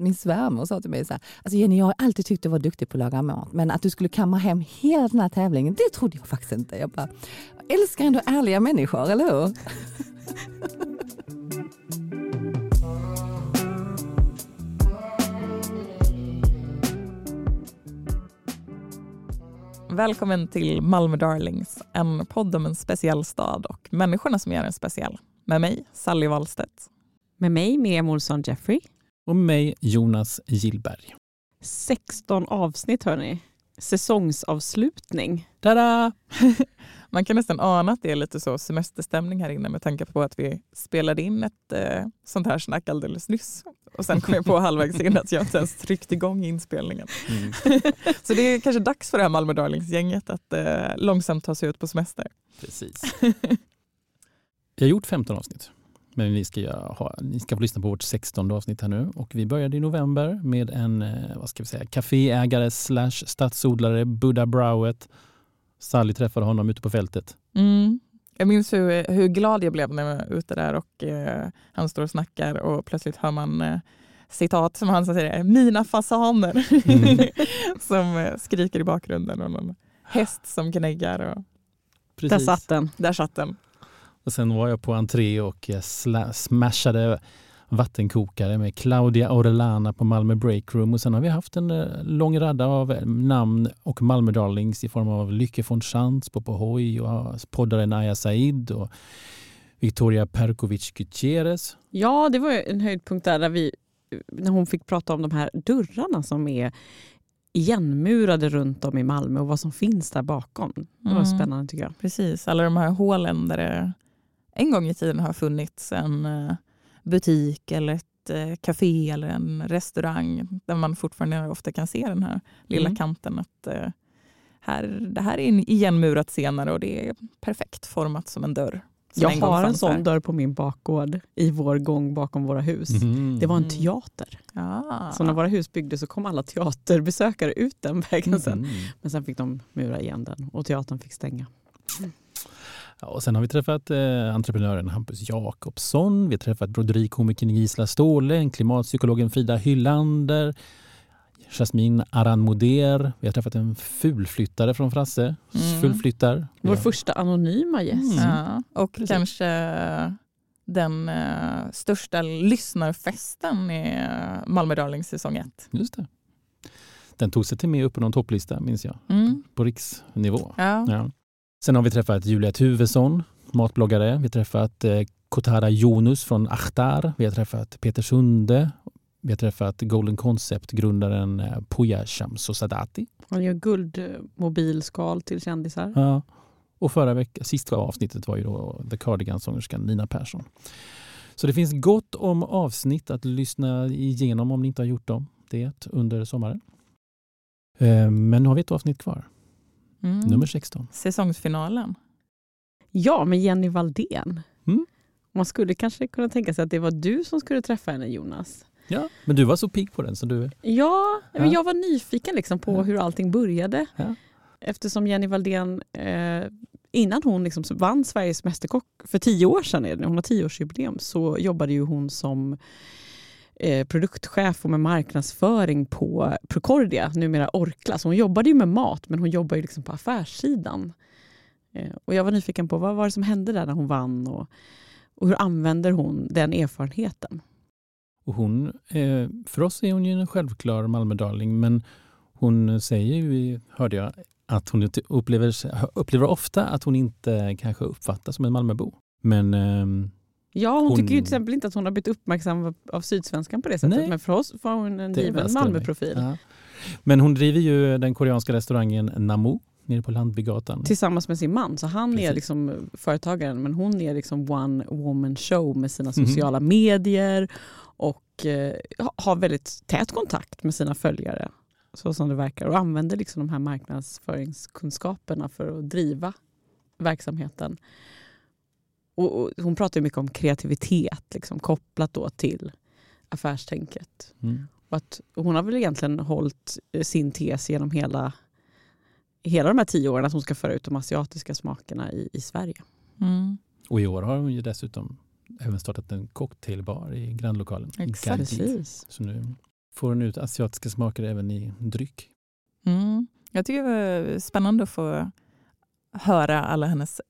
min svärmor sa till mig så här, alltså Jenny jag har alltid tyckt du var duktig på att laga mat men att du skulle kamma hem hela den här tävlingen, det trodde jag faktiskt inte. Jag bara, älskar ändå ärliga människor, eller hur? Välkommen till Malmö Darlings, en podd om en speciell stad och människorna som gör den speciell. Med mig, Sally Wahlstedt. Med mig, Miriam Olsson Jeffrey. Och mig, Jonas Gillberg. 16 avsnitt hörni. Säsongsavslutning. Tada! Man kan nästan ana att det är lite så semesterstämning här inne med tanke på att vi spelade in ett eh, sånt här snack alldeles nyss. Och sen kom jag på halvvägs in att jag inte ens tryckt igång inspelningen. Mm. så det är kanske dags för det här Malmö Darlings-gänget att eh, långsamt ta sig ut på semester. Precis. jag har gjort 15 avsnitt. Men vi ska ha, ni ska få lyssna på vårt 16 avsnitt här nu. Och vi började i november med en eh, vad ska vi säga, kaféägare slash stadsodlare, Buddha Browet. Sally träffade honom ute på fältet. Mm. Jag minns hur, hur glad jag blev när jag var ute där och eh, han står och snackar och plötsligt hör man eh, citat som han säger, mina fasaner, mm. som eh, skriker i bakgrunden och någon häst som gnäggar. Och... Där satt den. Där satt den. Och sen var jag på entré och smashade vattenkokare med Claudia Orellana på Malmö Breakroom. Och sen har vi haft en eh, lång radda av eh, namn och Malmö Darlings i form av Lycke von Schantz, Popo Hoy och poddaren Aya Said och Victoria Perkovic Gutierrez. Ja, det var en höjdpunkt där, där vi, när hon fick prata om de här dörrarna som är igenmurade runt om i Malmö och vad som finns där bakom. Det var mm. spännande tycker jag. Precis, alla de här hålen där det en gång i tiden har funnits en eh, butik eller ett eh, café eller en restaurang där man fortfarande ofta kan se den här lilla mm. kanten. Att, eh, här, det här är igenmurat senare och det är perfekt format som en dörr. Jag en har en sån här. dörr på min bakgård i vår gång bakom våra hus. Mm. Det var en mm. teater. Ah. Så när våra hus byggdes så kom alla teaterbesökare ut den vägen sen. Mm. Men sen fick de mura igen den och teatern fick stänga. Ja, och sen har vi träffat eh, entreprenören Hampus Jakobsson, vi har träffat broderikomikern Gisla Ståhle, klimatpsykologen Frida Hyllander, Jasmin Aran Moder. Vi har träffat en fulflyttare från Frasse. Mm. Fulflyttar. Vår första anonyma gäst. Mm. Ja, och Precis. kanske den uh, största lyssnarfesten i Malmö Darlings säsong 1. Just det. Den tog sig till med upp på någon topplista minns jag. Mm. På riksnivå. Ja. ja. Sen har vi träffat Julia Tuvesson, matbloggare. Vi har träffat eh, Kotara Jonus från Achtar. Vi har träffat Peter Sunde. Vi har träffat Golden Concept-grundaren eh, Puja Shamso-Sadati. Han gör guldmobilskal till kändisar. Ja. Och förra veckan, sista avsnittet var ju då The Cardigan-sångerskan Nina Persson. Så det finns gott om avsnitt att lyssna igenom om ni inte har gjort dem. det under sommaren. Eh, men nu har vi ett avsnitt kvar. Mm. Nummer 16. Säsongsfinalen. Ja, med Jenny Valdén. Mm. Man skulle kanske kunna tänka sig att det var du som skulle träffa henne, Jonas. Ja, men du var så pigg på den. Så du... Ja, ja. jag var nyfiken liksom på ja. hur allting började. Ja. Eftersom Jenny Valdén, eh, innan hon liksom vann Sveriges Mästerkock för tio år sedan, hon har tioårsjubileum, så jobbade ju hon som eh, produktchef och med marknadsföring på Procordia, numera Orkla. Så hon jobbade ju med mat, men hon jobbar ju liksom på affärssidan. Eh, och jag var nyfiken på vad var det som hände där när hon vann och, och hur använder hon den erfarenheten? Och hon, eh, för oss är hon ju en självklar Malmödarling, men hon säger ju, hörde jag, att hon upplever, upplever ofta att hon inte kanske uppfattas som en Malmöbo. Men ehm, Ja, hon, hon, tycker ju till exempel inte att hon har blivit uppmärksam av Sydsvenskan på det sättet. Nej. Men för oss var hon en given Malmöprofil. Ja. Men hon driver ju den koreanska restaurangen Namu nere på Landbygatan. Tillsammans med sin man. Så han Precis. är liksom företagaren men hon är liksom one woman show med sina mhm. sociala mm. medier och eh, har väldigt tät kontakt med sina följare. Så som det verkar. Och använder liksom de här marknadsföringskunskaperna för att driva verksamheten. Och, hon pratar mycket om kreativitet liksom, kopplat då till affärstänket. Mm. Och att hon har väl egentligen hållit eh, sin tes genom hela, hela de här tio åren att hon ska föra ut de asiatiska smakerna i, i Sverige. Mm. Och i år har hon ju dessutom även startat en cocktailbar i grannlokalen. Exakt. Precis. Så nu Får hon ut asiatiska smaker även i dryck? Mm. Jag tycker det var spännande att få höra alla hennes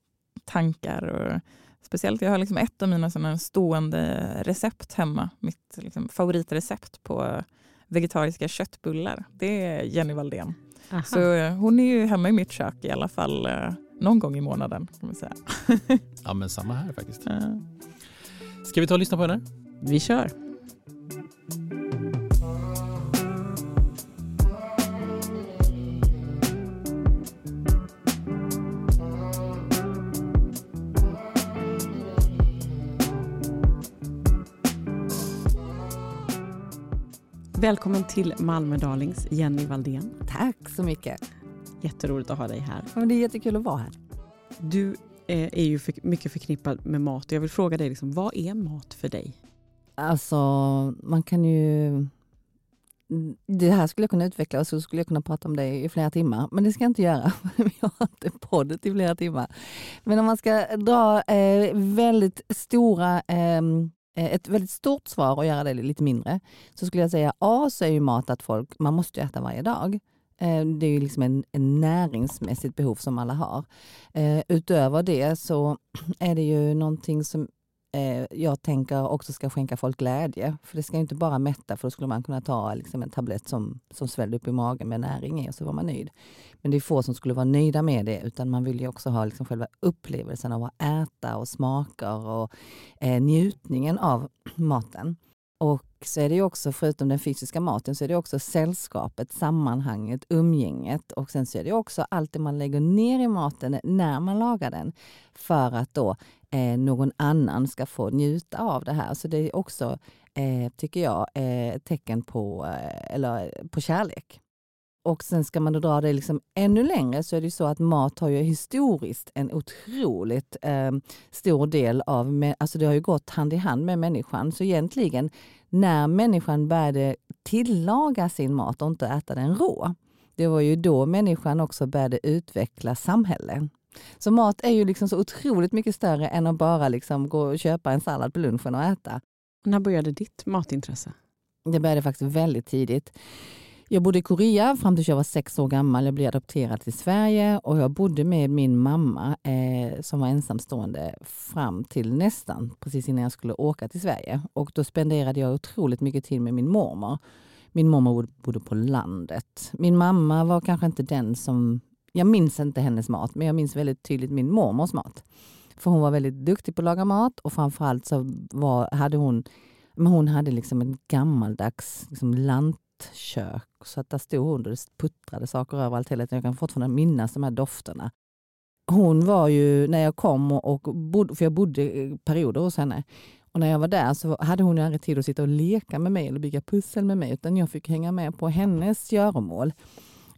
tankar. Och speciellt, jag har liksom ett av mina stående recept hemma. Mitt liksom favoritrecept på vegetariska köttbullar. Det är Jenny Valdén. Aha. Så eh, hon är ju hemma i mitt kök i alla fall eh, någon gång i månaden. Kan man säga. ja men samma här faktiskt. Ska vi ta och lyssna på henne? Vi kör. Välkommen till Malmö Darlings, Jenny Valdén. Tack så mycket. Jätteroligt att ha dig här. Ja, det är jättekul att vara här. Du eh, är ju för, mycket förknippad med mat. Jag vill fråga dig, liksom, vad är mat för dig? Alltså, man kan ju... Det här skulle jag kunna utveckla och så skulle jag kunna prata om det i flera timmar. Men det ska jag inte göra. Vi har inte poddet i flera timmar. Men om man ska dra eh, väldigt stora Eh, Eh, ett väldigt stort svar och göra det lite mindre, så skulle jag säga A så är ju mat att folk, man måste äta varje dag. Eh, det är ju liksom en, en näringsmässigt behov som alla har. Eh, utöver det så är det ju någonting som eh, jag tänker också ska skänka folk glädje. För det ska inte bara mätta, för då skulle man kunna ta liksom en tablett som, som svällde upp i magen med näring i och så var man nöjd. Men det är få som skulle vara nöjda med det, utan man vill ju också ha liksom själva upplevelsen av att äta och smaker och eh, njutningen av maten. Och så är det ju också, förutom den fysiska maten, så är det också sällskapet, sammanhanget, umgänget och sen så är det också allt det man lägger ner i maten när man lagar den för att då eh, någon annan ska få njuta av det här. Så det är också, eh, tycker jag, eh, tecken på, eh, eller, på kärlek. Och sen ska man då dra det liksom ännu längre så är det ju så att mat har ju historiskt en otroligt eh, stor del av, alltså det har ju gått hand i hand med människan. Så egentligen när människan började tillaga sin mat och inte äta den rå, det var ju då människan också började utveckla samhällen. Så mat är ju liksom så otroligt mycket större än att bara liksom gå och köpa en sallad på lunchen och äta. När började ditt matintresse? Det började faktiskt väldigt tidigt. Jag bodde i Korea fram tills jag var sex år gammal. Jag blev adopterad till Sverige och jag bodde med min mamma eh, som var ensamstående fram till nästan precis innan jag skulle åka till Sverige. Och då spenderade jag otroligt mycket tid med min mormor. Min mormor bodde på landet. Min mamma var kanske inte den som... Jag minns inte hennes mat, men jag minns väldigt tydligt min mormors mat. För hon var väldigt duktig på att laga mat och framförallt så var, hade hon men hon hade liksom en gammaldags liksom lantkök. Så att där stod hon och det puttrade saker överallt hela tiden. Jag kan fortfarande minnas de här dofterna. Hon var ju, när jag kom, och, och bodde, för jag bodde perioder hos henne, och när jag var där så hade hon aldrig tid att sitta och leka med mig eller bygga pussel med mig, utan jag fick hänga med på hennes göromål.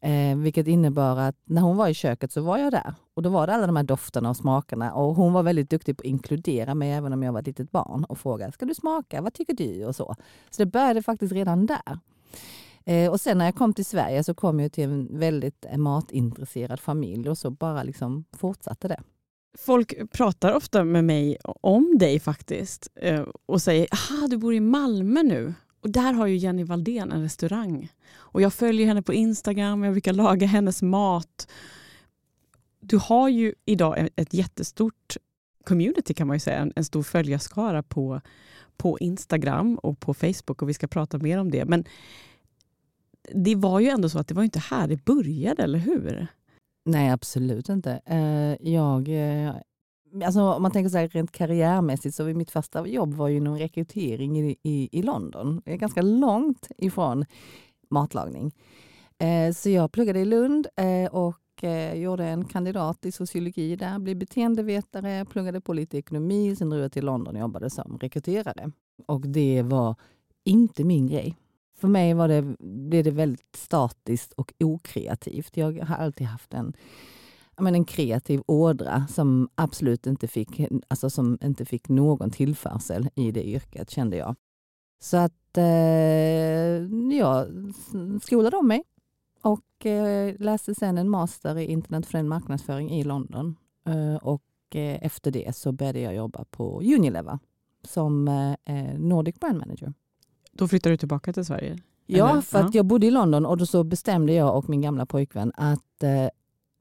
Eh, vilket innebar att när hon var i köket så var jag där. Och då var det alla de här dofterna och smakerna. Och hon var väldigt duktig på att inkludera mig även om jag var ett litet barn och fråga, ska du smaka, vad tycker du? och så. Så det började faktiskt redan där. Eh, och sen när jag kom till Sverige så kom jag till en väldigt eh, matintresserad familj och så bara liksom fortsatte det. Folk pratar ofta med mig om dig faktiskt eh, och säger aha du bor i Malmö nu. Och där har ju Jenny Valdén en restaurang. Och jag följer henne på Instagram, jag brukar laga hennes mat. Du har ju idag ett jättestort community kan man ju säga, en, stor följarskara på, på Instagram och på Facebook och vi ska prata mer om det. Men det var ju ändå så att det var inte här det började, eller hur? Nej, absolut inte. Eh, jag, eh, alltså om man tänker så här rent karriärmässigt, så var mitt första jobb var ju inom rekrytering i, i, i London. Det är ganska långt ifrån matlagning. Eh, så jag pluggade i Lund eh, och eh, gjorde en kandidat i sociologi där, blev beteendevetare, pluggade på lite ekonomi, sen drog jag till London och jobbade som rekryterare. Och det var inte min grej. För mig var det, blev det väldigt statiskt och okreativt. Jag har alltid haft en, men en kreativ ådra som absolut inte fick, alltså som inte fick någon tillförsel i det yrket, kände jag. Så att eh, jag skolade om mig och eh, läste sen en master i internationell marknadsföring i London. Eh, och eh, efter det så började jag jobba på Unilever som eh, Nordic Brand Manager. Då flyttade du tillbaka till Sverige? Ja, Eller? för att jag bodde i London och då så bestämde jag och min gamla pojkvän att eh,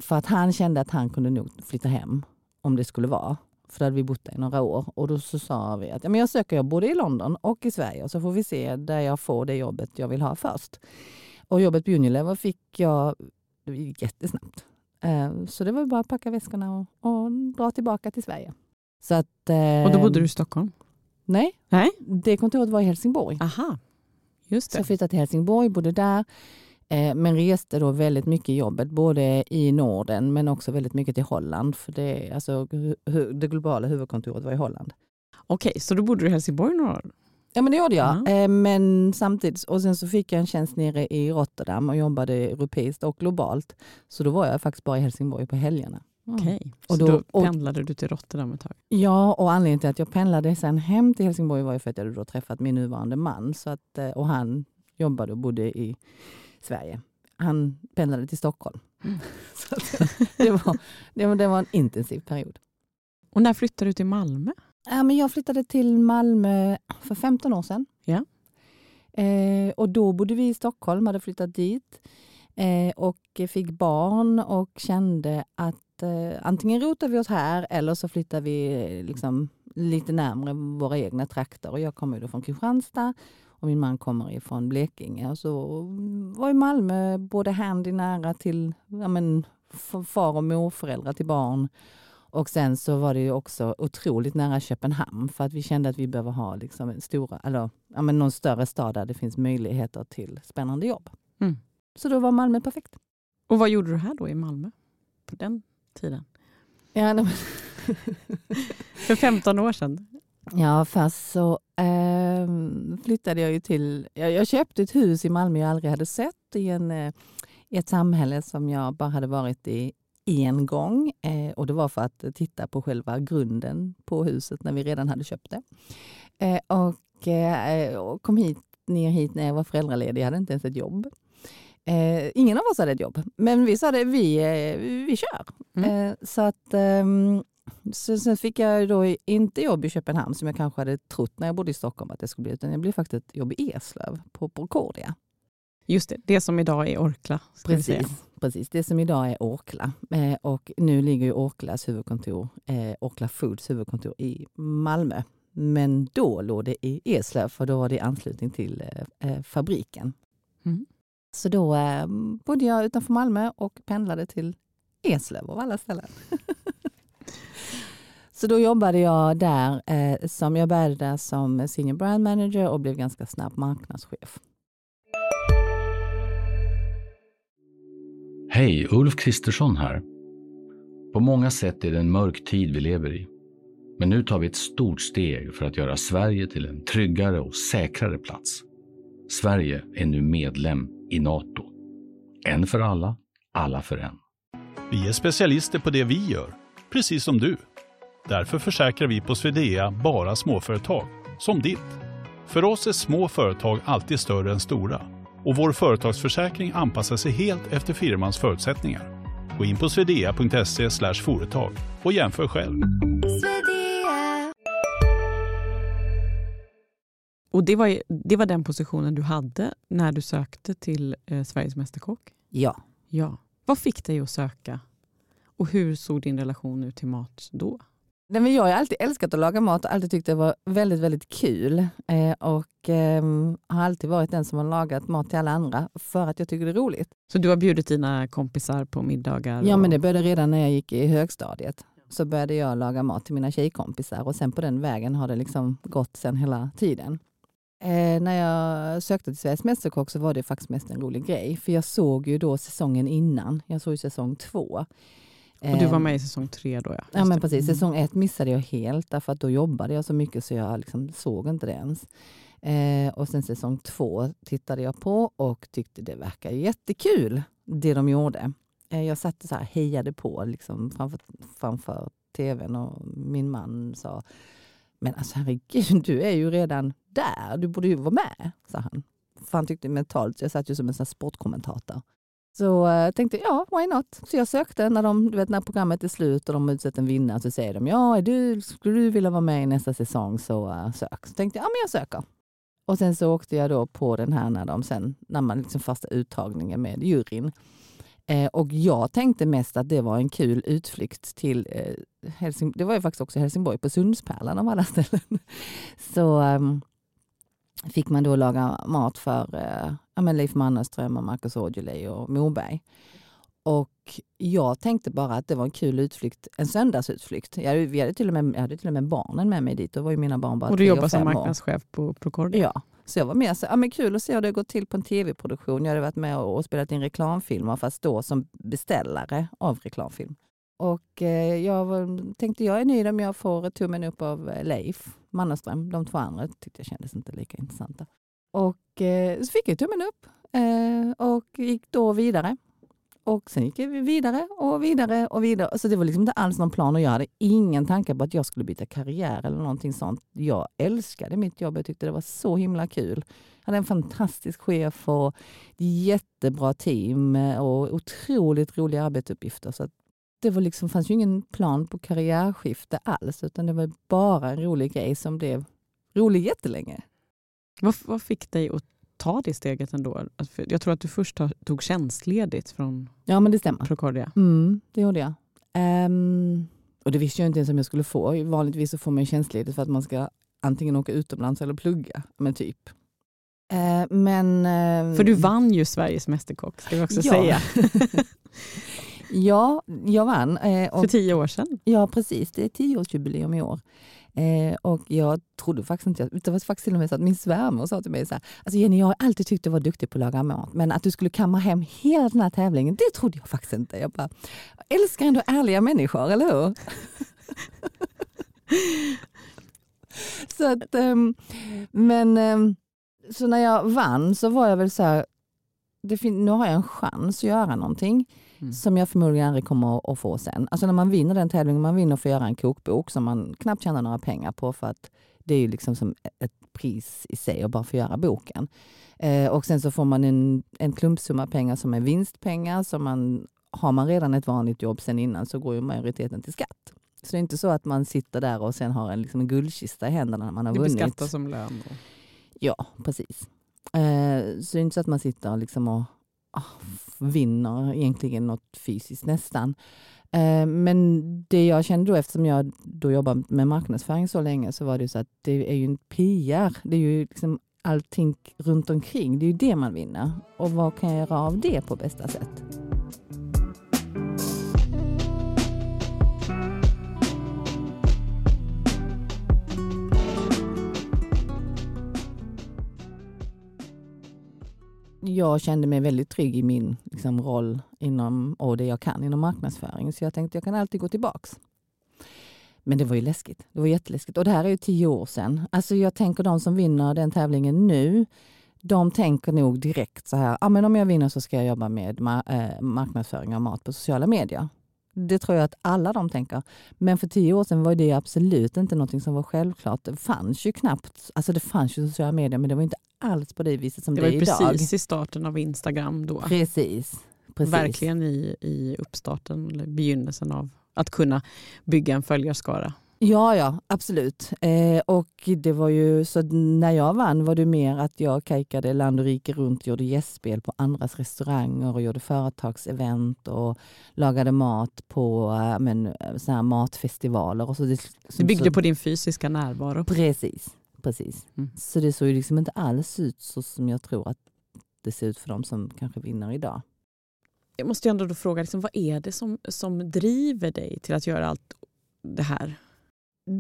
för att han kände att han kunde nog flytta hem om det skulle vara. För då hade vi bott där i några år och då så sa vi att ja, men jag söker jobb både i London och i Sverige och så får vi se där jag får det jobbet jag vill ha först. Och jobbet på Unilever fick jag jättesnabbt. Eh, så det var bara att packa väskorna och, och dra tillbaka till Sverige. Så att, eh, Och då bodde du i Stockholm? Nej, Nej. det kontoret var i Helsingborg. Aha, just Så det. jag flyttade till Helsingborg, bodde där. Eh, men reste då väldigt mycket i jobbet, både i Norden men också väldigt mycket till Holland. För det, alltså, det globala huvudkontoret var i Holland. Okej, så då bodde du i Helsingborg några år? Ja men det gjorde jag. Ja. Eh, men samtidigt, och sen så fick jag en tjänst nere i Rotterdam och jobbade europeiskt och globalt. Så då var jag faktiskt bara i Helsingborg på helgerna. Mm. Okej, Och så då- då, och- pendlade du till Rotterdam ett tag? Ja, och anledningen till att jag pendlade sen hem till Helsingborg var ju för att jag hade då träffat min nuvarande man. Så att, eh, och han jobbade och bodde i Sverige. Han pendlade till Stockholm. Mm. Så det, var, det, var, det var en intensiv period. Och när flyttade du till Malmö? Ja, men jag flyttade till Malmö för 15 år sedan. Ja. Eh, och då bodde vi i Stockholm, hade flyttat dit eh, och fick barn och kände att eh, antingen rotar vi oss här eller så flyttar vi liksom lite närmare våra egna trakter. Och jag kommer ju då från Kristianstad och min man kommer ifrån Blekinge. Och så var i Malmö både handy nära till ja, men, far och morföräldrar till barn och sen så var det ju också otroligt nära Köpenhamn för att vi kände att vi behöver ha liksom en stora, eller, ja, men någon större stad där det finns möjligheter till spännande jobb. Mm. Så då var Malmö perfekt. Och vad gjorde du här då i Malmö på den tiden? Ja, För 15 år sedan? Ja först så ehm, flyttade jag ju till, jag, jag köpte ett hus i Malmö jag aldrig hade sett i, en, eh, i ett samhälle som jag bara hade varit i en gång. Eh, och det var för att titta på själva grunden på huset när vi redan hade köpt det. Eh, och, eh, och kom hit, ner hit när jag var föräldraledig. Jag hade inte ens ett jobb. Eh, ingen av oss hade ett jobb, men vi sa det, vi, eh, vi kör. Mm. Eh, så att, så, sen fick jag då inte jobb i Köpenhamn som jag kanske hade trott när jag bodde i Stockholm att det skulle bli, utan jag blev faktiskt ett jobb i Eslöv på Procordia. Just det, det som idag är Orkla. Precis, precis, det som idag är Orkla. Eh, och nu ligger ju Orklas huvudkontor, eh, Orkla Foods huvudkontor i Malmö. Men då låg det i Eslöv för då var det i anslutning till eh, eh, fabriken. Mm. Så då eh, bodde jag utanför Malmö och pendlade till Eslöv av alla ställen. Så då jobbade jag där, eh, som jag började där som senior brand manager och blev ganska snabbt marknadschef. Hej, Ulf Kristersson här. På många sätt är det en mörk tid vi lever i. Men nu tar vi ett stort steg för att göra Sverige till en tryggare och säkrare plats. Sverige är nu medlem i Nato. En för alla, alla för en. Vi är specialister på det vi gör, precis som du. Därför försäkrar vi på Swedea bara småföretag, som ditt. För oss är små företag alltid större än stora och vår företagsförsäkring anpassar sig helt efter firmans förutsättningar. Gå in på swedea.se företag och jämför själv. Och det var, det var den positionen du hade när du sökte till eh, Sveriges Mästerkock? Ja. Ja. Vad fick dig att söka? Och hur såg din relation ut till mat då? Nej, men jag har alltid älskat att laga mat och alltid tyckt det var väldigt, väldigt kul. Eh, och eh, har alltid varit den som har lagat mat till alla andra för att jag tycker det är roligt. Så du har bjudit dina kompisar på middagar? Ja, och- men det började redan när jag gick i högstadiet. Så började jag laga mat till mina tjejkompisar och sen på den vägen har det liksom gått sen hela tiden. Eh, när jag sökte till Sveriges Mästerkock så var det faktiskt mest en rolig grej. För jag såg ju då säsongen innan. Jag såg ju säsong två. Och du var Eh, med i säsong tre då? Ja, Ja men precis, Mm. säsong ett missade jag helt därför att då jobbade jag så mycket så jag liksom såg inte det ens. Eh, och sen säsong två tittade jag på och tyckte det verkade jättekul det de gjorde. Eh, jag satt och så här hejade på liksom framför, framför tvn och min man sa Men alltså herregud, du är ju redan där, du borde ju vara med, sa han. För han tyckte mentalt, jag satt ju som en sån sportkommentator. Så jag tänkte jag, ja, why not? Så jag sökte när, de, du vet, när programmet är slut och de har utsett en vinnare så säger de, ja, är du, skulle du vilja vara med i nästa säsong så uh, sök. Så tänkte jag, ja men jag söker. Och sen så åkte jag då på den här när, de sen, när man liksom första uttagningen med juryn. Eh, och jag tänkte mest att det var en kul utflykt till eh, Helsing Det var ju faktiskt också Helsingborg, på Sundspärlan av alla ställen. Så um, fick man då laga mat för eh, ja, Leif Mannerström, och Marcus Aujalay och Moberg. Och jag tänkte bara att det var en kul utflykt, en söndagsutflykt. Jag, vi hade till och med, jag hade till och med barnen med mig dit. Då var ju mina barn bara Och du jobbar som marknadschef på Procordia? Ja. Så jag var med så, ja, men kul att se hur det går till på en tv-produktion. Jag hade varit med och, och spelat in reklamfilmer fast då som beställare av reklamfilm. Och eh, jag var, tänkte jag är nöjd om jag får tummen upp av eh, Leif Mannerström. De två andra tyckte jag kändes inte lika intressanta. Och Eh, så fick jag tummen upp eh, och gick då vidare och sen gick vi vidare och vidare och vidare. Så det var liksom inte alls någon plan och jag hade ingen tanke på att jag skulle byta karriär eller någonting sånt. Jag älskade mitt jobb. Jag tyckte det var så himla kul. Jag hade en fantastisk chef och jättebra team eh, och otroligt roliga arbetsuppgifter. Så det var liksom, fanns ju ingen plan på karriärskifte alls, utan det var bara en rolig grej som blev rolig jättelänge. Vad, vad fick dig att ta det steget ändå? Jag tror att du först tog tjänstledigt från ja, men det stämmer. Procordia. Mm, det gjorde jag. Um, och det visste jag inte ens om jag skulle få. Vanligtvis så får man tjänstledigt för att man ska antingen åka utomlands eller plugga. Men typ. Uh, men, uh, för du vann ju Sveriges Mästerkock, ska vi också ja. säga. ja, jag vann. Uh, och, för tio år sedan. Ja, precis. Det är tioårsjubileum i år. Eh, och jag trodde faktiskt inte, det var faktiskt till och med så att min svärmor sa till mig så här, alltså Jenny jag har alltid tyckt du var duktig på att laga mat, men att du skulle kamma hem hela den här tävlingen, det trodde jag faktiskt inte. Jag bara, jag älskar ändå ärliga människor, eller hur? så att, um, men um, så när jag vann så var jag väl så här, det nu har jag en chans att göra någonting. Mm. som jag förmodligen aldrig kommer att få sen. Alltså när man vinner den tävlingen, man vinner för att göra en kokbok som man knappt tjänar några pengar på för att det är ju liksom som ett pris i sig att bara få göra boken. Eh, och sen så får man en, en klumpsumma pengar som är vinstpengar. Som man, har man redan ett vanligt jobb sen innan så går ju majoriteten till skatt. Så det är inte så att man sitter där och sen har en, liksom en guldkista i händerna när man har det vunnit. Det beskattas som lön? Då. Ja, precis. Eh, så det är inte så att man sitter liksom och Ah, vinner egentligen något fysiskt nästan. Eh, men det jag kände då eftersom jag då jobbar med marknadsföring så länge så var det så att det är ju en PR. Det är ju liksom allting runt omkring. Det är ju det man vinner. Och vad kan jag göra av det på bästa sätt? Jag kände mig väldigt trygg i min liksom, roll inom, och det jag kan inom marknadsföring. Så jag tänkte jag kan alltid gå tillbaks. Men det var ju läskigt. Det var jätteläskigt. Och det här är ju tio år sedan. Alltså jag tänker de som vinner den tävlingen nu, de tänker nog direkt så här, ah, men om jag vinner så ska jag jobba med ma- äh, marknadsföring av mat på sociala medier. Det tror jag att alla de tänker. Men för tio år sedan var det absolut inte något som var självklart. Det fanns ju knappt, alltså det fanns ju sociala medier men det var inte alls på det viset som det, det är idag. Det var precis i starten av Instagram då. Precis. precis. Verkligen i, i uppstarten, eller begynnelsen av att kunna bygga en följarskara. Ja, ja, absolut. Eh, och det var ju så när jag vann var det mer att jag kajkade land och rike runt, gjorde gästspel på andras restauranger och gjorde företagsevent och lagade mat på äh, men, såna här matfestivaler. Och så det, det byggde så, på din fysiska närvaro. Precis. precis. Mm. Så det såg ju liksom inte alls ut så som jag tror att det ser ut för dem som kanske vinner idag. Jag måste ändå då fråga, liksom, vad är det som, som driver dig till att göra allt det här?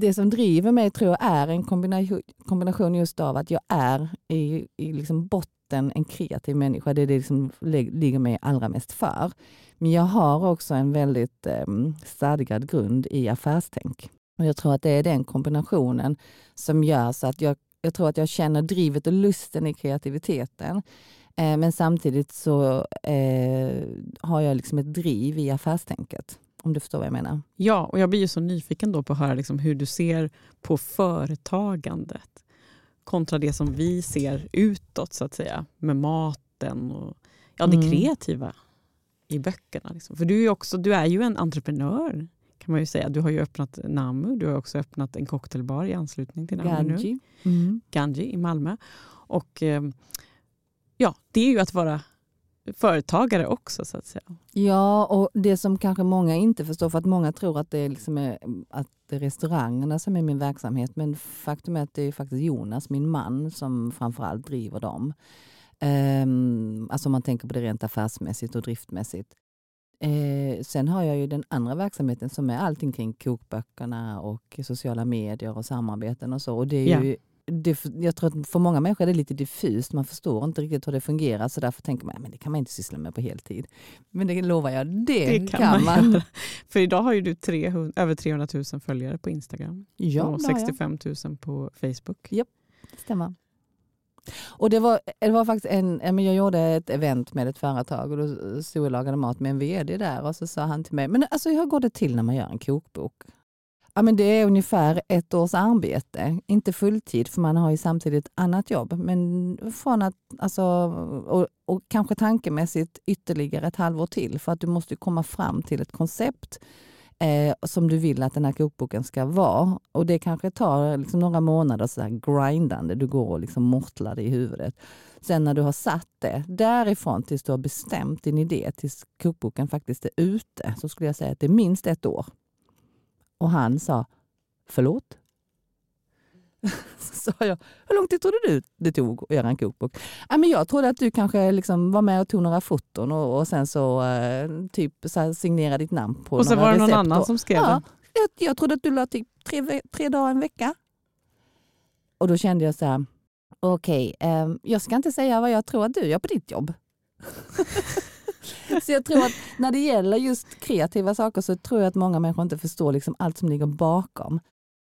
Det som driver mig tror jag är en kombination, kombination just av att jag är i, i liksom botten en kreativ människa. Det är det som ligger mig allra mest för. Men jag har också en väldigt eh, stadgad grund i affärstänk. Och jag tror att det är den kombinationen som gör så att jag, jag tror att jag känner drivet och lusten i kreativiteten. Eh, men samtidigt så eh, har jag liksom ett driv i affärstänket. Om du förstår vad jag menar. Ja, och jag blir ju så nyfiken då på att höra liksom hur du ser på företagandet kontra det som vi ser utåt, så att säga, med maten och ja, det mm. kreativa i böckerna. Liksom. För du är, också, du är ju en entreprenör, kan man ju säga. Du har ju öppnat Namu, du har också öppnat en cocktailbar i anslutning till Namu Ganji. nu. Mm. Ganji i Malmö. Och eh, ja, det är ju att vara företagare också så att säga. Ja, och det som kanske många inte förstår, för att många tror att det, är liksom är, att det är restaurangerna som är min verksamhet, men faktum är att det är faktiskt Jonas, min man, som framförallt driver dem. Um, alltså om man tänker på det rent affärsmässigt och driftmässigt. Eh, sen har jag ju den andra verksamheten som är allting kring kokböckerna och sociala medier och samarbeten och så. Och det är Ja. ju, det, jag tror att för många människor är det lite diffust, man förstår inte riktigt hur det fungerar så därför tänker man att det kan man inte syssla med på heltid. Men det lovar jag, det, Det kan kan, man man. För idag har ju du 300, över 300 000 följare på Instagram Ja, och det har jag. 65 000 på Facebook. Det stämmer. Och det var, det var faktiskt en, ja, jag gjorde ett event med ett företag och då stod jag och lagade mat med en vd där och så sa han till mig, men alltså hur går det till när man gör en kokbok? Ja, men det är ungefär ett års arbete, inte fulltid för man har ju samtidigt annat jobb. Men från att, alltså, och, och kanske tankemässigt ytterligare ett halvår till för att du måste komma fram till ett koncept eh, som du vill att den här kokboken ska vara. Och det kanske tar liksom några månader så grindande, du går och liksom mortlar det i huvudet. Sen när du har satt det, därifrån tills du har bestämt din idé, tills kokboken faktiskt är ute, så skulle jag säga att det är minst ett år. Och han sa, förlåt? Så sa jag, hur lång tid trodde du det tog att göra en kokbok? Ja, men jag trodde att du kanske liksom var med och tog några foton och, och sen så eh, typ så här, signera ditt namn på Och sen några var det någon recept annan och- som skrev Ja, den. jag, jag trodde att du la typ tre, ve- tre dagar, en vecka. Och då kände jag så här, okej, ehm, jag ska inte säga vad jag tror att du gör på ditt jobb. så jag tror att när det gäller just kreativa saker så tror jag att många människor inte förstår liksom allt som ligger bakom.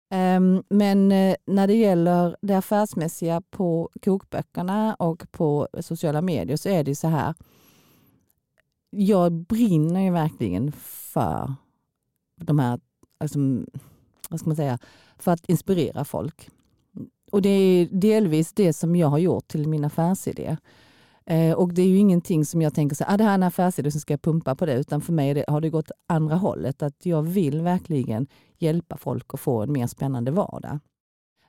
Ehm, men eh, när det gäller det affärsmässiga på kokböckerna och på sociala medier så är det ju så här. Jag brinner ju verkligen för de här, alltså, vad ska man säga, för att inspirera folk. Och det är delvis det som jag har gjort till min affärsidé. Eh, och det är ju ingenting som jag tänker så ah, det här är en affärsidé som ska jag pumpa på det, utan för mig det, har det gått andra hållet. Att jag vill verkligen hjälpa folk att få en mer spännande vardag.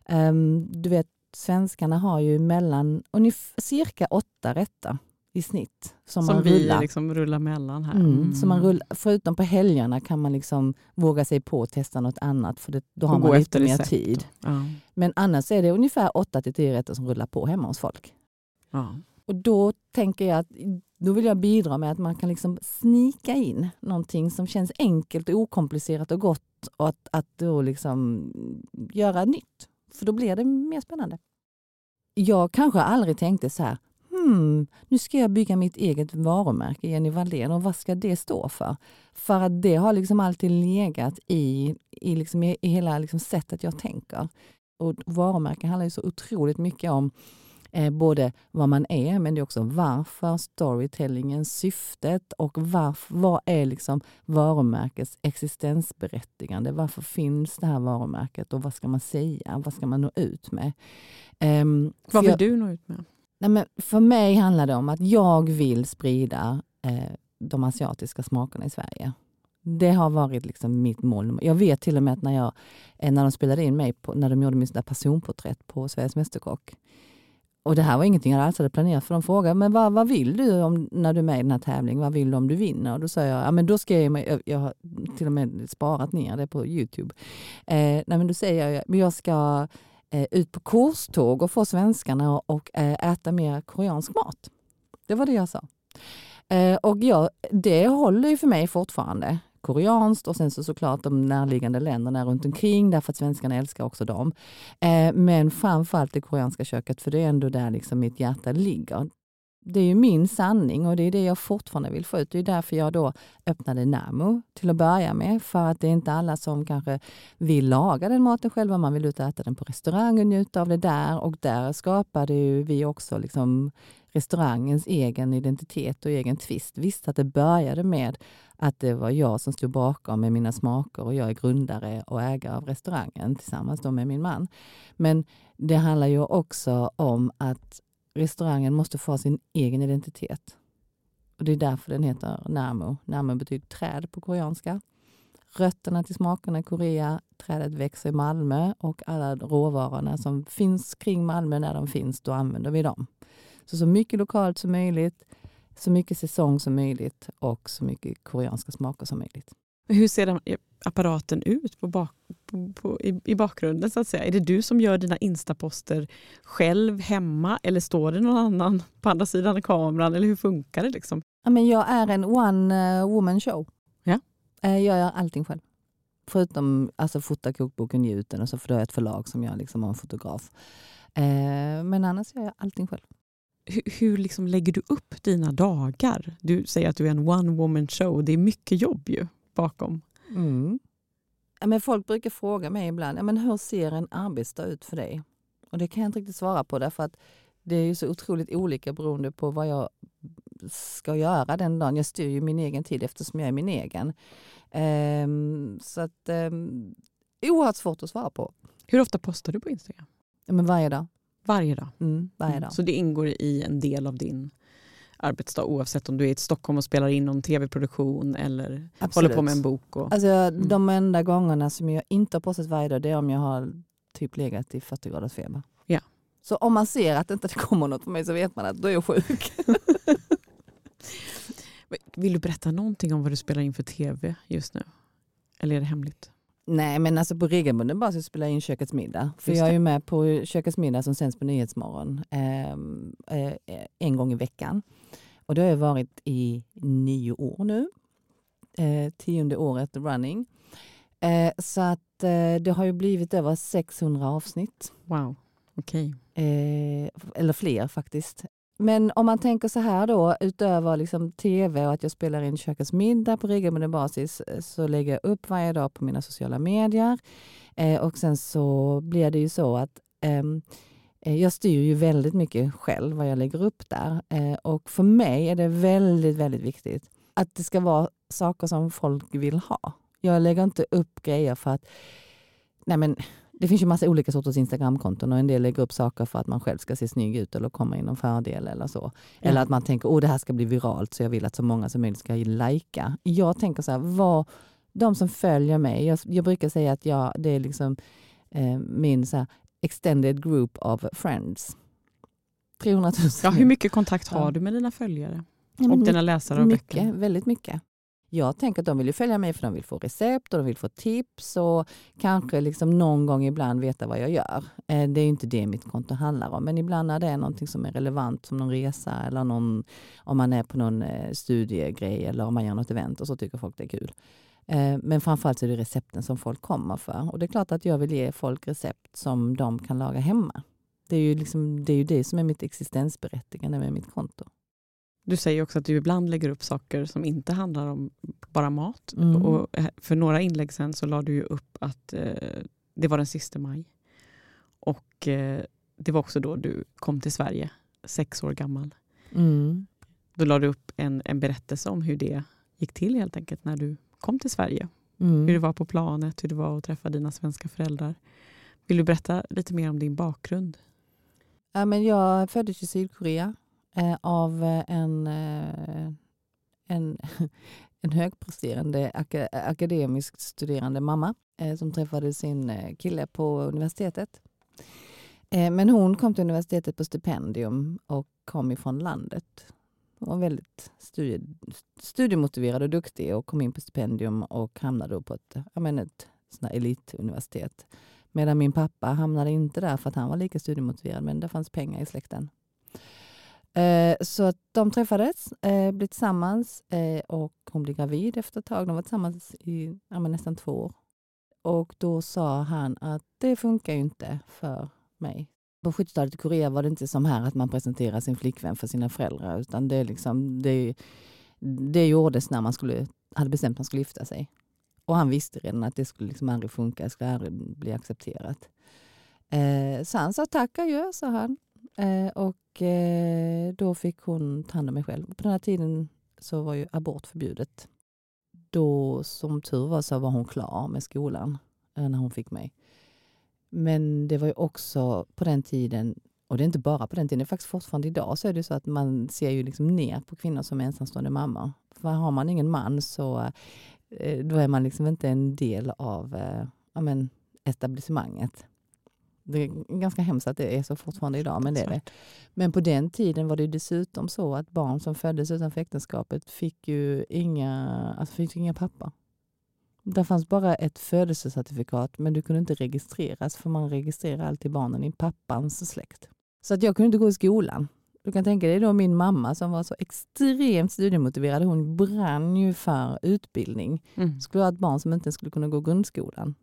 Ehm, du vet, svenskarna har ju mellan cirka åtta rätter i snitt som, Som man vi rullar. liksom rullar mellan här. Mm. Så man rullar, förutom på helgerna kan man liksom våga sig på att testa något annat för det, då har Och man lite mer recept tid. Ja. Men annars är det ungefär 8 till 10 rätter som rullar på hemma hos folk. Ja. Och då tänker jag att då vill jag bidra med att man kan liksom snika in någonting som känns enkelt och okomplicerat och gott och att, att då liksom göra nytt. För då blir det mer spännande. Jag kanske aldrig tänkte så här, hmm, nu ska jag bygga mitt eget varumärke, Jenny Wallén, och vad ska det stå för? För att det har liksom alltid legat i, i, liksom, i, hela liksom sättet jag tänker. Och varumärken handlar ju så otroligt mycket om eh, både vad man är, men det är också varför, storytellingen, syftet och varför, vad är liksom varumärkets existensberättigande? Varför finns det här varumärket och vad ska man säga? Vad ska man nå ut med? För Vad vill jag- du nå ut med? Nej, men för mig handlar det om att jag vill sprida eh, de asiatiska smakerna i Sverige. Det har varit liksom mitt mål. Jag vet till och med att när, jag, eh, när de spelade in mig, på, när de gjorde mitt personporträtt på Sveriges Mästerkock. Och det här var ingenting jag alls hade planerat för de frågade, men vad, vad vill du om, när du är med i den här tävlingen? Vad vill du om du vinner? Och då sa jag, ja men då ska jag, jag, jag har till och med sparat ner det på Youtube. Eh, nej, men då säger jag, men jag ska eh, ut på korståg och få svenskarna att och, eh, äta mer koreansk mat. Det var det jag sa. Eh, och jag, det håller ju för mig fortfarande. Koreanskt och sen så såklart de närliggande länderna runt omkring därför att svenskarna älskar också dem. Eh, men framförallt det koreanska köket för det är ändå där liksom mitt hjärta ligger. Det är ju min sanning och det är det jag fortfarande vill få ut. Det är därför jag då öppnade Namo till att börja med. För att det är inte alla som kanske vill laga den maten själva. Man vill ut och äta den på restaurang och njuta av det där. Och där skapade ju vi också liksom restaurangens egen identitet och egen twist. Visst att det började med att det var jag som stod bakom med mina smaker och jag är grundare och ägare av restaurangen tillsammans då med min man. Men det handlar ju också om att restaurangen måste få sin egen identitet. Och Det är därför den heter Namo. Namo betyder träd på koreanska. rötterna till smakerna i Korea, trädet växer i Malmö och alla råvarorna som finns kring Malmö när de finns, då använder vi dem. Så, så mycket lokalt som möjligt, så mycket säsong som möjligt och så mycket koreanska smaker som möjligt. Hur ser den apparaten ut på bak, på, på, i, i, bakgrunden? så att säga? Är det du som gör dina instaposter själv hemma eller står det någon annan på andra sidan kameran? Eller hur funkar det? Liksom? Ja, men jag är en one eh, woman show. Ja. Eh, jag gör allting själv. Förutom alltså, fota kokboken Gjuten och så får jag ett förlag som jag liksom har en fotograf. Eh, men annars gör jag allting själv. Hur, hur liksom lägger du upp dina dagar? Du säger att du är en one woman show. Det är mycket jobb ju bakom. Mm. Ja, men folk brukar fråga mig ibland, ja, men hur ser en arbetsdag ut för dig? Och det kan jag inte riktigt svara på därför att det är ju så otroligt olika beroende på vad jag ska göra den dagen. Jag styr ju min egen tid eftersom jag är min egen. Um, så att um, oerhört svårt att svara på. Hur ofta postar du på Instagram? Ja, men varje dag. Varje dag? Mm, varje dag. Mm. Så det ingår i en del av din arbetsdag oavsett om du är i Stockholm och spelar in någon tv-produktion eller Absolut. håller på med en bok? Och, alltså, mm. De enda gångerna som jag inte har postat varje dag det är om jag har typ legat i 40 graders feber. Ja. Så om man ser att det inte kommer något på mig så vet man att då är jag sjuk. Vill du berätta någonting om vad du spelar in för tv just nu? Eller är det hemligt? Nej, men alltså på regelbunden basis spelar jag in Kökets middag. För jag är ju med på Kökets middag som sänds på Nyhetsmorgon ehm, eh, en gång i veckan. Och det har jag varit i nio år nu. Eh, tionde året running. Eh, så att eh, det har ju blivit över 600 avsnitt. Wow, okej. Okay. Eh, eller fler faktiskt. Men om man tänker så här då, utöver liksom tv och att jag spelar in Kökets middag på regelbunden basis, eh, så lägger jag upp varje dag på mina sociala medier. Eh, och sen så blir det ju så att ehm, eh, jag styr ju väldigt mycket själv vad jag lägger upp där. Eh, och för mig är det väldigt, väldigt viktigt att det ska vara saker som folk vill ha. Jag lägger inte upp grejer för att nej men, det finns ju massa olika sorters Instagramkonton och en del lägger upp saker för att man själv ska se snygg ut eller komma in någon fördel eller så. Ja. Eller att man tänker att det här ska bli viralt så jag vill att så många som möjligt ska lajka. Jag tänker så här, vad, de som följer mig, jag, jag brukar säga att jag, det är liksom eh, min så här, extended group of friends. 300 000. Ja, hur mycket kontakt har du med dina följare? Ja, och dina läsare av mycket, böcker? Väldigt mycket. Jag tänker att de vill följa mig för de vill få recept och de vill få tips och kanske liksom någon gång ibland veta vad jag gör. Eh, det är inte det mitt konto handlar om, men ibland när det är någonting som är relevant som någon resa eller någon, om man är på någon eh, studiegrej eller om man gör något event och så tycker folk det är kul. Eh, men framförallt är det recepten som folk kommer för. Och det är klart att jag vill ge folk recept som de kan laga hemma. Det är ju, liksom, det, är ju det som är mitt existensberättigande med mitt konto. Du säger också att du ibland lägger upp saker som inte handlar om bara mat. Mm. Och eh, för några inlägg sen så la du ju upp att eh, det var den sista maj. Och eh, det var också då du kom till Sverige, sex år gammal. Mm. Då la du upp en, en berättelse om hur det gick till helt enkelt när du kom till Sverige. Mm. Hur det var på planet, hur det var att träffa dina svenska föräldrar. Vill du berätta lite mer om din bakgrund? Ja, men jag föddes i Sydkorea eh, av eh, en, eh, en, en högpresterande ak akademiskt studerande mamma eh, som träffade sin eh, kille på universitetet. Eh, men hon kom till universitetet på stipendium och kom ifrån landet. Hon var väldigt studie, studiemotiverad och duktig och kom in på stipendium och hamnade då på ett, jag menar, ett elituniversitet. Medan min pappa hamnade inte där för att han var lika studiemotiverad men det fanns pengar i släkten. Eh, så att de träffades, eh, blev tillsammans eh, och hon blev gravid efter ett tag. De var tillsammans i ja, nästan två år. Och då sa han att det funkar ju inte för mig. På 70-talet i Korea var det inte som här att man presenterar sin flickvän för sina föräldrar utan det, liksom, det, det gjordes när man skulle, hade bestämt att man skulle gifta sig. Och han visste redan att det skulle liksom aldrig funka, det skulle aldrig bli accepterat. Eh, så han sa tack adjö, sa han. Eh, och eh, då fick hon ta hand om mig själv. På den här tiden så var ju abort förbjudet. Då, som tur var, så var hon klar med skolan eh, när hon fick mig. Men det var ju också på den tiden, och det är inte bara på den tiden, det är faktiskt fortfarande idag så är det så att man ser ju liksom ner på kvinnor som ensamstående mamma. För har man ingen man så då är man liksom inte en del av ja, men, etablissemanget. Det är ganska hemskt att det är så fortfarande idag, men det är det. Men på den tiden var det dessutom så att barn som föddes utanför äktenskapet fick ju inga, alltså fick inga pappa. Det fanns bara ett födelsecertifikat, men du kunde inte registreras, för man registrerar alltid barnen i pappans släkt. Så att jag kunde inte gå i skolan. Du kan tänka dig då min mamma som var så extremt studiemotiverad. Hon brann ju för utbildning. Mm. Skulle ha ett barn som inte skulle kunna gå grundskolan.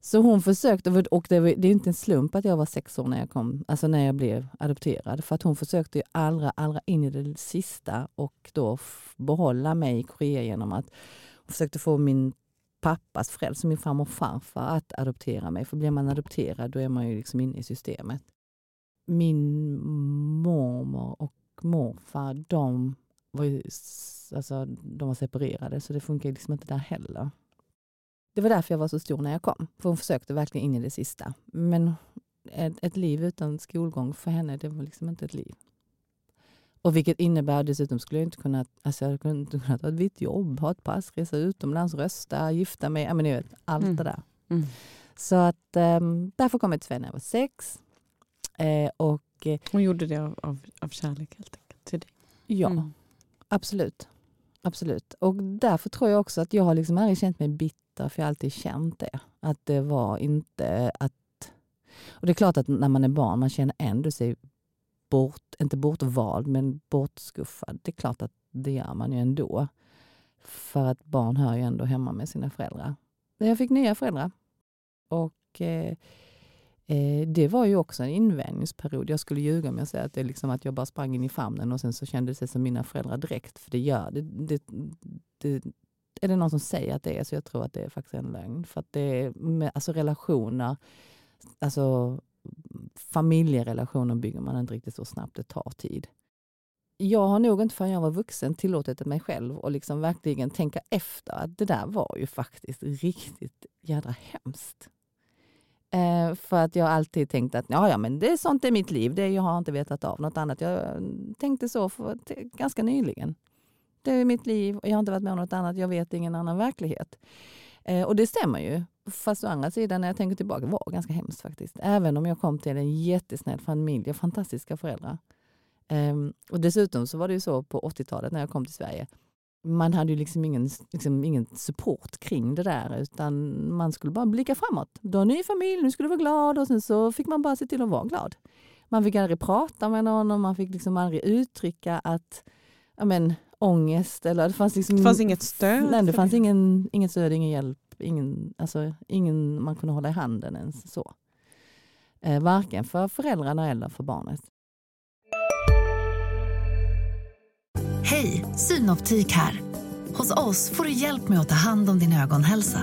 Så hon försökte, och det, var, det är inte en slump att jag var sex år när jag, kom, alltså när jag blev adopterad. För att hon försökte ju allra, allra in i det sista och då behålla mig i Korea genom att hon försökte få min pappas föräldrar, min farmor och farfar, att adoptera mig. För blir man adopterad då är man ju liksom inne i systemet. Min mormor och morfar, de var, ju, alltså, de var separerade så det funkar liksom inte där heller. Det var därför jag var så stor när jag kom. För hon försökte verkligen in i det sista. Men ett, ett liv utan skolgång för henne, det var liksom inte ett liv. Och vilket innebär dessutom skulle jag inte kunna, alltså jag kunde inte kunna ta ett vitt jobb, ha ett pass, resa utomlands, rösta, gifta mig, ja men ni vet, allt Mm. det där. Mm. Så att um, därför kom jag till Sverige när jag var sex. Eh, och eh, Hon gjorde det av, av, av kärlek helt enkelt till dig. ja, Mm. absolut. Absolut. Och därför tror jag också att jag har liksom aldrig känt mig bitter, för jag har alltid känt det. Att det var inte att... Och det är klart att när man är barn, man känner ändå sig bort, inte bortvald, men bortskuffad. Det är klart att det gör man ju ändå. För att barn hör ju ändå hemma med sina föräldrar. Men jag fick nya föräldrar. Och eh, eh, det var ju också en invänjningsperiod. Jag skulle ljuga om jag säger att det är liksom att jag bara sprang in i famnen och sen så kändes det som mina föräldrar direkt. För det gör det, det, det. Är det någon som säger att det är så jag tror att det är faktiskt en lögn. För att det är med, alltså relationer, alltså familjerelationer bygger man inte riktigt så snabbt, det tar tid. Jag har nog inte förrän jag var vuxen tillåtit mig själv och liksom verkligen tänka efter att det där var ju faktiskt riktigt jädra hemskt. Eh, för att jag alltid tänkt att ja, ja, men det är sånt i mitt liv, det jag har inte vetat av något annat. Jag tänkte så för ganska nyligen. Det är mitt liv och jag har inte varit med om något annat, jag vet ingen annan verklighet. Eh, och det stämmer ju. Fast å andra sidan när jag tänker tillbaka var ganska hemskt faktiskt. Även om jag kom till en jättesnäll familj och fantastiska föräldrar. Ehm, och dessutom så var det ju så på 80-talet när jag kom till Sverige. Man hade ju liksom ingen, liksom ingen support kring det där utan man skulle bara blicka framåt. Du har en ny familj, nu ska du vara glad och sen så fick man bara se till att vara glad. Man fick aldrig prata med någon och man fick liksom aldrig uttrycka att ja men, ångest eller det fanns liksom Det fanns inget stöd? Nej, det fanns ingen, inget stöd, ingen hjälp, ingen, alltså, ingen man kunde hålla i handen ens så. Eh, varken för föräldrarna eller för barnet. Hej, Synoptik här. Hos oss får du hjälp med att ta hand om din ögonhälsa.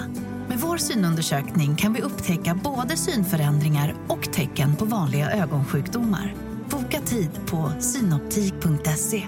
Med vår synundersökning kan vi upptäcka både synförändringar och tecken på vanliga ögonsjukdomar. Boka tid på synoptik.se.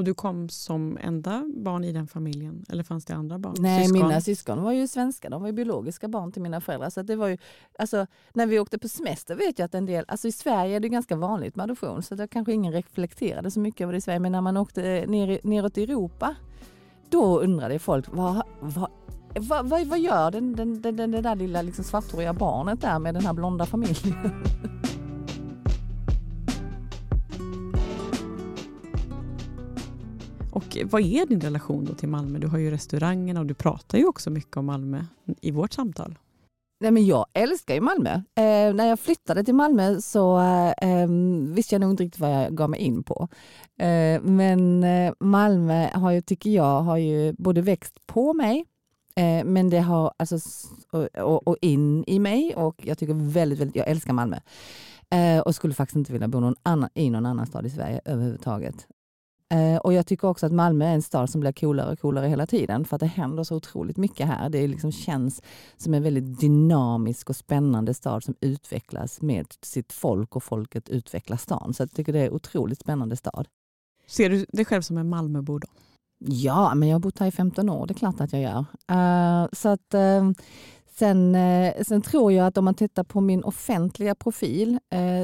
Och du kom som enda barn i den familjen? Eller fanns det andra barn? Nej, Syskon? mina syskon var ju svenska, de var ju biologiska barn till mina föräldrar. Så det var ju, alltså, när vi åkte på semester vet jag att en del, alltså i Sverige är det ganska vanligt med adoption så det kanske ingen reflekterade så mycket över det i Sverige. Men när man åkte ner, i- neråt i Europa, då undrade folk vad, vad, vad, vad, vad gör den, den, den, den, det där lilla liksom svarthåriga barnet där med den här blonda familjen? Och vad är din relation då till Malmö? Du har ju restaurangerna och du pratar ju också mycket om Malmö i vårt samtal. Nej, men jag älskar ju Malmö. Eh, när jag flyttade till Malmö så eh, visste jag nog inte riktigt vad jag gav mig in på. Eh, men eh, Malmö har ju, tycker jag, har ju både växt på mig eh, men det har alltså, och, och, och in i mig och jag tycker väldigt, väldigt, jag älskar Malmö. Eh, och skulle faktiskt inte vilja bo någon annan, i någon annan stad i Sverige överhuvudtaget. Eh, och jag tycker också att Malmö är en stad som blir coolare och coolare hela tiden för att det händer så otroligt mycket här. Det liksom känns som en väldigt dynamisk och spännande stad som utvecklas med sitt folk och folket utvecklar stan. Så jag tycker det är en otroligt spännande stad. Ser du dig själv som en Malmöbo då? Ja, men jag har bott här i 15 år, det är klart att jag gör. Uh, så att, uh, sen, uh, sen tror jag att om man tittar på min offentliga profil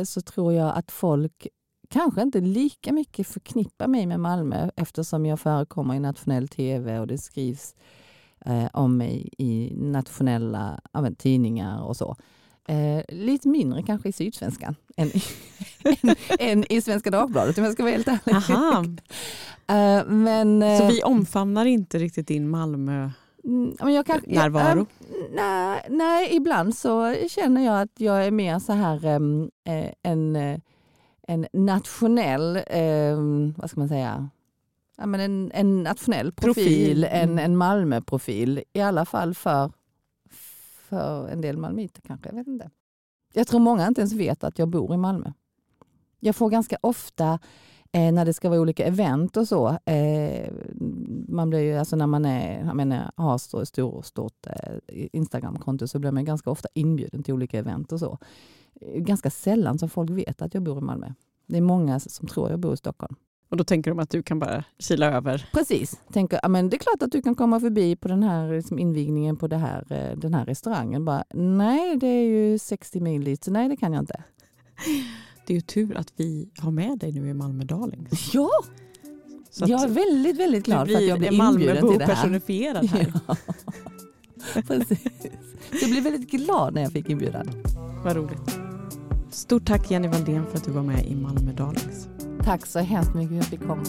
så tror jag att folk kanske inte lika mycket förknippar mig med Malmö eftersom jag förekommer i nationell tv och det skrivs om mig i nationella tidningar och så. Eh, lite mindre kanske i Sydsvenskan än, än, än, i Svenska Dagbladet om jag ska vara helt ärlig. Aha. eh, men, eh, Så vi omfamnar inte riktigt din Malmö mm, men jag kan, närvaro? Jag, nej, nej, ibland så känner jag att jag är mer så här um, en, en nationell, um, vad ska man säga, ja, men en, en nationell profil, profil. En, mm. en Malmö-profil. I alla fall för för en del malmöiter kanske. Jag vet inte. Jag tror många inte ens vet att jag bor i Malmö. Jag får ganska ofta eh, när det ska vara olika event och så. Eh, man blir ju, alltså när man är, jag menar, har så stor, stort eh, Instagramkonto så blir man ganska ofta inbjuden till olika event och så. Ganska sällan som folk vet att jag bor i Malmö. Det är många som tror jag bor i Stockholm. Och då tänker de att du kan bara kila över? Precis. Tänker, ja, men det är klart att du kan komma förbi på den här liksom, invigningen på det här, eh, den här restaurangen. Bara, nej, det är ju 60 mil dit, så nej det kan jag inte. Det är ju tur att vi har med dig nu i Malmö Darling. Ja! jag är väldigt, väldigt glad för att jag blir inbjuden till det här. personifierad här. Ja. Precis. Jag blev väldigt glad när jag fick inbjudan. Vad roligt. Stort tack Jenny Valdén för att du var med i Malmö Darlings. Tack så hemskt mycket för att jag fick komma.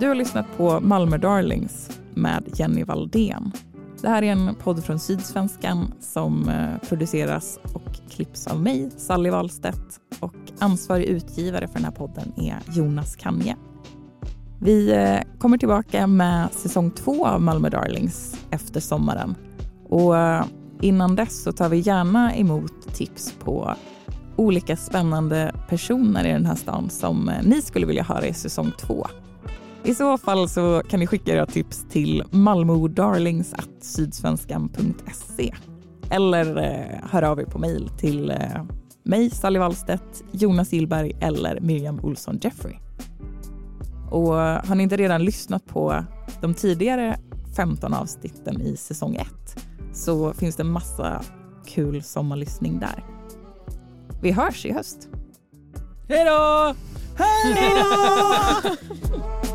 Du har lyssnat på Malmö Darlings med Jenny Valdén. Det här är en podd från Sydsvenskan som eh, produceras och klipps av mig, Sally Wahlstedt. Och ansvarig utgivare för den här podden är Jonas Kanje. Vi eh, kommer tillbaka med säsong två av Malmö Darlings efter sommaren. Och eh, innan dess så tar vi gärna emot tips på olika spännande personer i den här stan som ni skulle vilja höra i säsong två. I så fall så kan ni skicka era tips till malmodarlings.sydsvenskan.se eller eh, höra av er på mejl till eh, mig, Sally Wallstedt, Jonas Gillberg eller Miriam Olsson Jeffrey. Och har ni inte redan lyssnat på de tidigare 15 avsnitten i säsong 1 så finns det massa kul sommarlyssning där. Vi hörs i höst. Hej då! Hej då!